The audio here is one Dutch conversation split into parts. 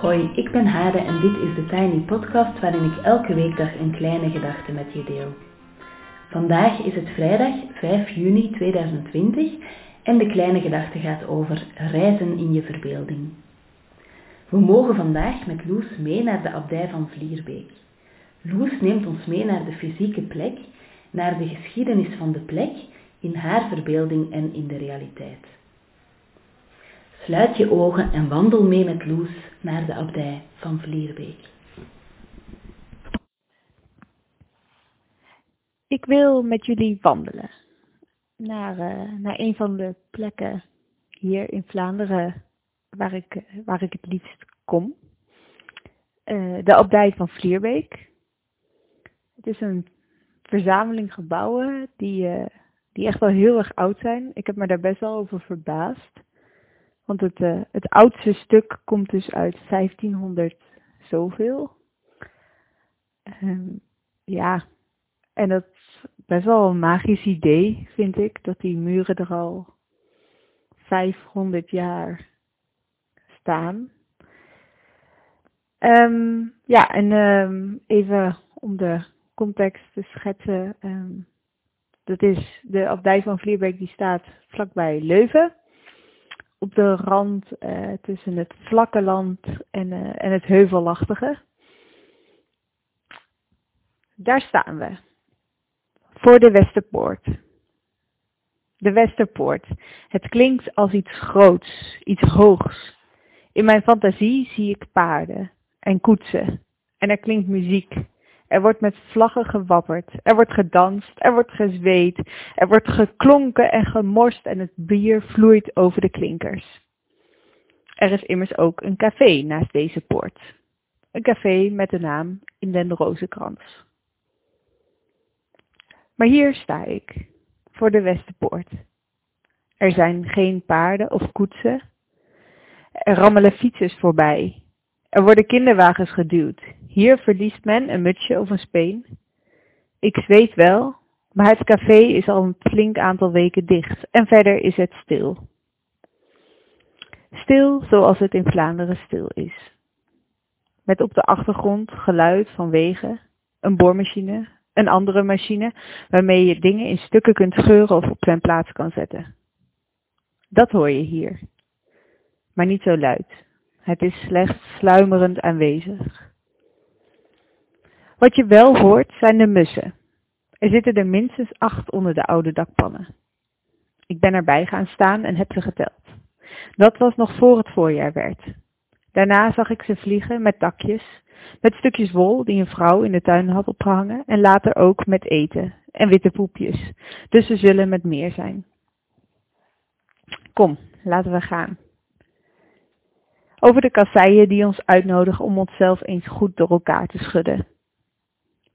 Hoi, ik ben Hade en dit is de Tiny Podcast waarin ik elke weekdag een kleine gedachte met je deel. Vandaag is het vrijdag 5 juni 2020 en de kleine gedachte gaat over reizen in je verbeelding. We mogen vandaag met Loes mee naar de abdij van Vlierbeek. Loes neemt ons mee naar de fysieke plek, naar de geschiedenis van de plek, in haar verbeelding en in de realiteit. Sluit je ogen en wandel mee met Loes naar de abdij van Vlierbeek. Ik wil met jullie wandelen naar, uh, naar een van de plekken hier in Vlaanderen waar ik, waar ik het liefst kom. Uh, de abdij van Vlierbeek. Het is een verzameling gebouwen die, die echt wel heel erg oud zijn. Ik heb me daar best wel over verbaasd. Want het, uh, het oudste stuk komt dus uit 1500 zoveel. Um, ja, en dat is best wel een magisch idee, vind ik, dat die muren er al 500 jaar staan. Um, ja, en um, even om de context te schetsen. Dat is de abdij van Vlierbeek, die staat vlakbij Leuven. Op de rand uh, tussen het vlakke land en, uh, en het heuvelachtige. Daar staan we. Voor de Westerpoort. De Westerpoort. Het klinkt als iets groots, iets hoogs. In mijn fantasie zie ik paarden en koetsen. En er klinkt muziek. Er wordt met vlaggen gewapperd. Er wordt gedanst. Er wordt gezweet. Er wordt geklonken en gemorst en het bier vloeit over de klinkers. Er is immers ook een café naast deze poort. Een café met de naam In den Rozenkrans. Maar hier sta ik, voor de Westerpoort. Er zijn geen paarden of koetsen. Er rammelen fietsers voorbij. Er worden kinderwagens geduwd. Hier verliest men een mutsje of een speen. Ik zweet wel, maar het café is al een flink aantal weken dicht en verder is het stil. Stil zoals het in Vlaanderen stil is. Met op de achtergrond geluid van wegen, een boormachine, een andere machine waarmee je dingen in stukken kunt scheuren of op zijn plaats kan zetten. Dat hoor je hier. Maar niet zo luid. Het is slechts sluimerend aanwezig. Wat je wel hoort zijn de mussen. Er zitten er minstens acht onder de oude dakpannen. Ik ben erbij gaan staan en heb ze geteld. Dat was nog voor het voorjaar werd. Daarna zag ik ze vliegen met dakjes, met stukjes wol die een vrouw in de tuin had opgehangen en later ook met eten en witte poepjes. Dus ze zullen met meer zijn. Kom, laten we gaan. Over de kasseien die ons uitnodigen om onszelf eens goed door elkaar te schudden.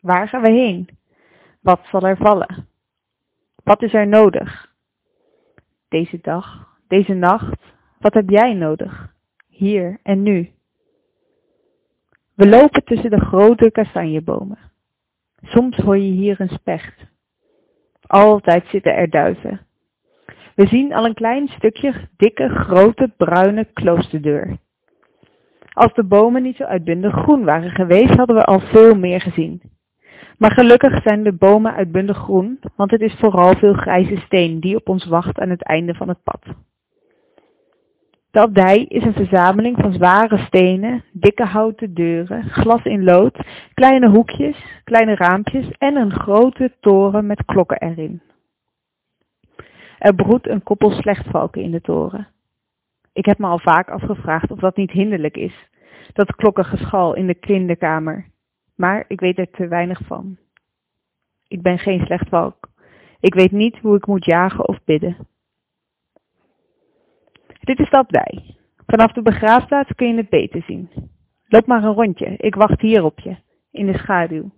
Waar gaan we heen? Wat zal er vallen? Wat is er nodig? Deze dag, deze nacht, wat heb jij nodig? Hier en nu. We lopen tussen de grote kastanjebomen. Soms hoor je hier een specht. Altijd zitten er duiven. We zien al een klein stukje dikke, grote, bruine kloosterdeur. Als de bomen niet zo uitbundig groen waren geweest, hadden we al veel meer gezien. Maar gelukkig zijn de bomen uitbundig groen, want het is vooral veel grijze steen die op ons wacht aan het einde van het pad. De abdij is een verzameling van zware stenen, dikke houten deuren, glas in lood, kleine hoekjes, kleine raampjes en een grote toren met klokken erin. Er broedt een koppel slechtvalken in de toren. Ik heb me al vaak afgevraagd of dat niet hinderlijk is, dat klokkengeschal in de kinderkamer, maar ik weet er te weinig van. Ik ben geen slechtvalk. Ik weet niet hoe ik moet jagen of bidden. Dit is de abdij. Vanaf de begraafplaats kun je het beter zien. Loop maar een rondje, ik wacht hier op je, in de schaduw.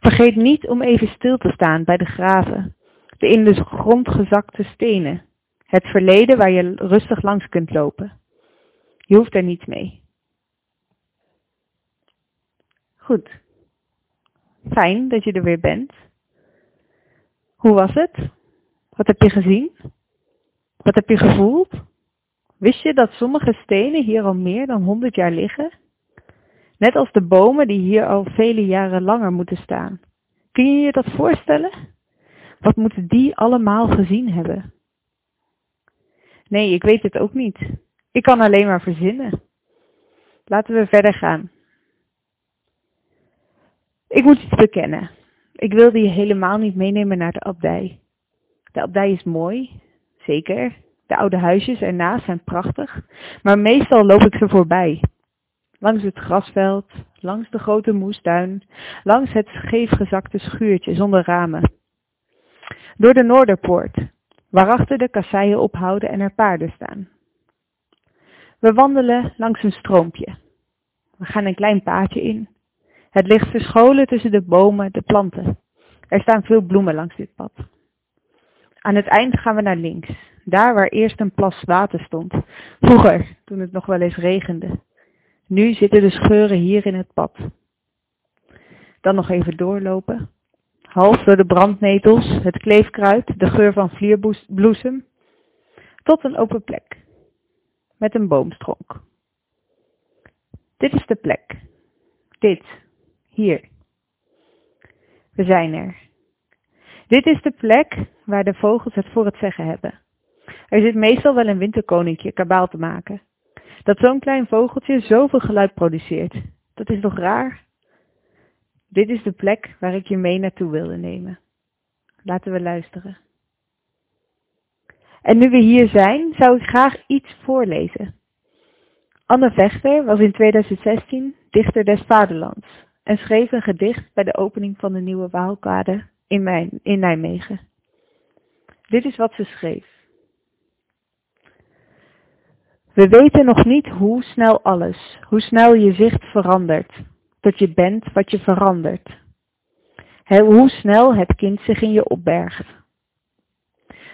Vergeet niet om even stil te staan bij de graven, de in de grond gezakte stenen, het verleden waar je rustig langs kunt lopen. Je hoeft er niets mee. Goed. Fijn dat je er weer bent. Hoe was het? Wat heb je gezien? Wat heb je gevoeld? Wist je dat sommige stenen hier al meer dan 100 jaar liggen? Net als de bomen die hier al vele jaren langer moeten staan. Kun je je dat voorstellen? Wat moeten die allemaal gezien hebben? Nee, ik weet het ook niet. Ik kan alleen maar verzinnen. Laten we verder gaan. Ik moet iets bekennen. Ik wilde je helemaal niet meenemen naar de abdij. De abdij is mooi, zeker. De oude huisjes ernaast zijn prachtig, maar meestal loop ik ze voorbij. Langs het grasveld, langs de grote moestuin, langs het scheefgezakte schuurtje zonder ramen. Door de Noorderpoort, waarachter de kasseien ophouden en er paarden staan. We wandelen langs een stroompje. We gaan een klein paadje in. Het ligt verscholen tussen de bomen, de planten. Er staan veel bloemen langs dit pad. Aan het eind gaan we naar links, daar waar eerst een plas water stond. Vroeger, toen het nog wel eens regende. Nu zitten de scheuren hier in het pad. Dan nog even doorlopen. Half door de brandnetels, het kleefkruid, de geur van vlierbloesem. Tot een open plek. Met een boomstronk. Dit is de plek. Dit. Hier. We zijn er. Dit is de plek waar de vogels het voor het zeggen hebben. Er zit meestal wel een winterkoninkje kabaal te maken. Dat zo'n klein vogeltje zoveel geluid produceert. Dat is toch raar? Dit is de plek waar ik je mee naartoe wilde nemen. Laten we luisteren. En nu we hier zijn, zou ik graag iets voorlezen. Anne Vechter was in 2016 dichter des vaderlands en schreef een gedicht bij de opening van de nieuwe Waalkade in, mijn, Nijmegen. Dit is wat ze schreef. We weten nog niet hoe snel alles, hoe snel je zicht verandert, tot je bent wat je verandert. Hoe snel het kind zich in je opbergt.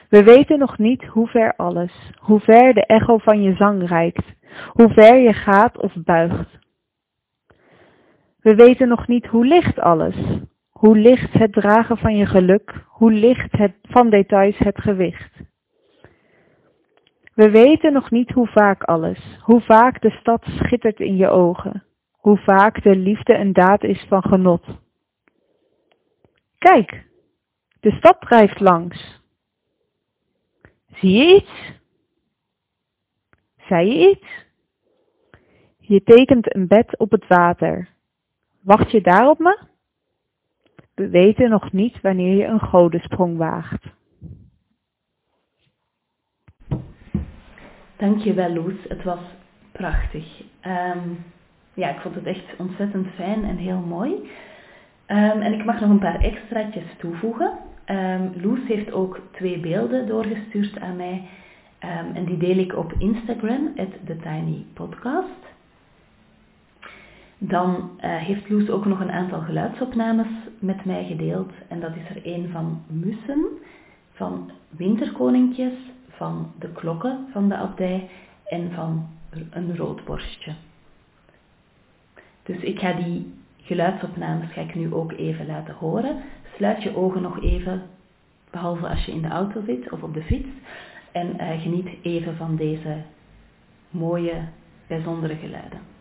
We weten nog niet hoe ver alles, hoe ver de echo van je zang reikt, hoe ver je gaat of buigt. We weten nog niet hoe licht alles, hoe licht het dragen van je geluk, hoe licht het van details het gewicht. We weten nog niet hoe vaak alles, hoe vaak de stad schittert in je ogen, hoe vaak de liefde een daad is van genot. Kijk, de stad drijft langs. Zie je iets? Zei je iets? Je tekent een bed op het water. Wacht je daar op me? We weten nog niet wanneer je een godensprong waagt. Dankjewel Loes, het was prachtig. Ehm, ja, ik vond het echt ontzettend fijn en heel mooi. Ehm, en ik mag nog een paar extraatjes toevoegen. Um, Loes heeft ook twee beelden doorgestuurd aan mij. en die deel ik op Instagram, The Tiny Podcast. Dan uh, heeft Loes ook nog een aantal geluidsopnames met mij gedeeld. En dat is er een van mussen, van winterkoninkjes, van de klokken van de abdij en van een roodborstje. Dus ik ga die geluidsopnames ga ik nu ook even laten horen. Sluit je ogen nog even, behalve als je in de auto zit of op de fiets. En uh, geniet even van deze mooie, bijzondere geluiden.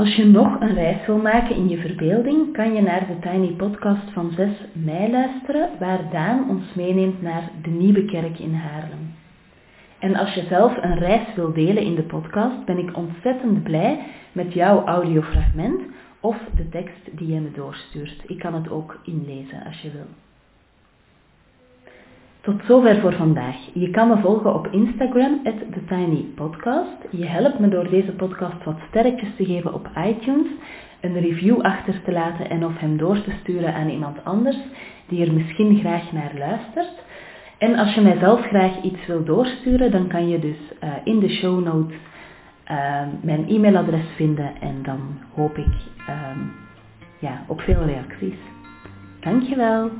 Als je nog een reis wil maken in je verbeelding, kan je naar de Tiny Podcast van 6 mei luisteren, waar Daan ons meeneemt naar de Nieuwe Kerk in Haarlem. En als je zelf een reis wil delen in de podcast, ben ik ontzettend blij met jouw audiofragment of de tekst die je me doorstuurt. Ik kan het ook inlezen als je wil. Tot zover voor vandaag. Je kan me volgen op Instagram, TheTinyPodcast. Je helpt me door deze podcast wat sterretjes te geven op iTunes, een review achter te laten en of hem door te sturen aan iemand anders die er misschien graag naar luistert. En als je mijzelf graag iets wil doorsturen, dan kan je dus uh, in de show notes uh, mijn e-mailadres vinden en dan hoop ik um, ja, op veel reacties. Dankjewel.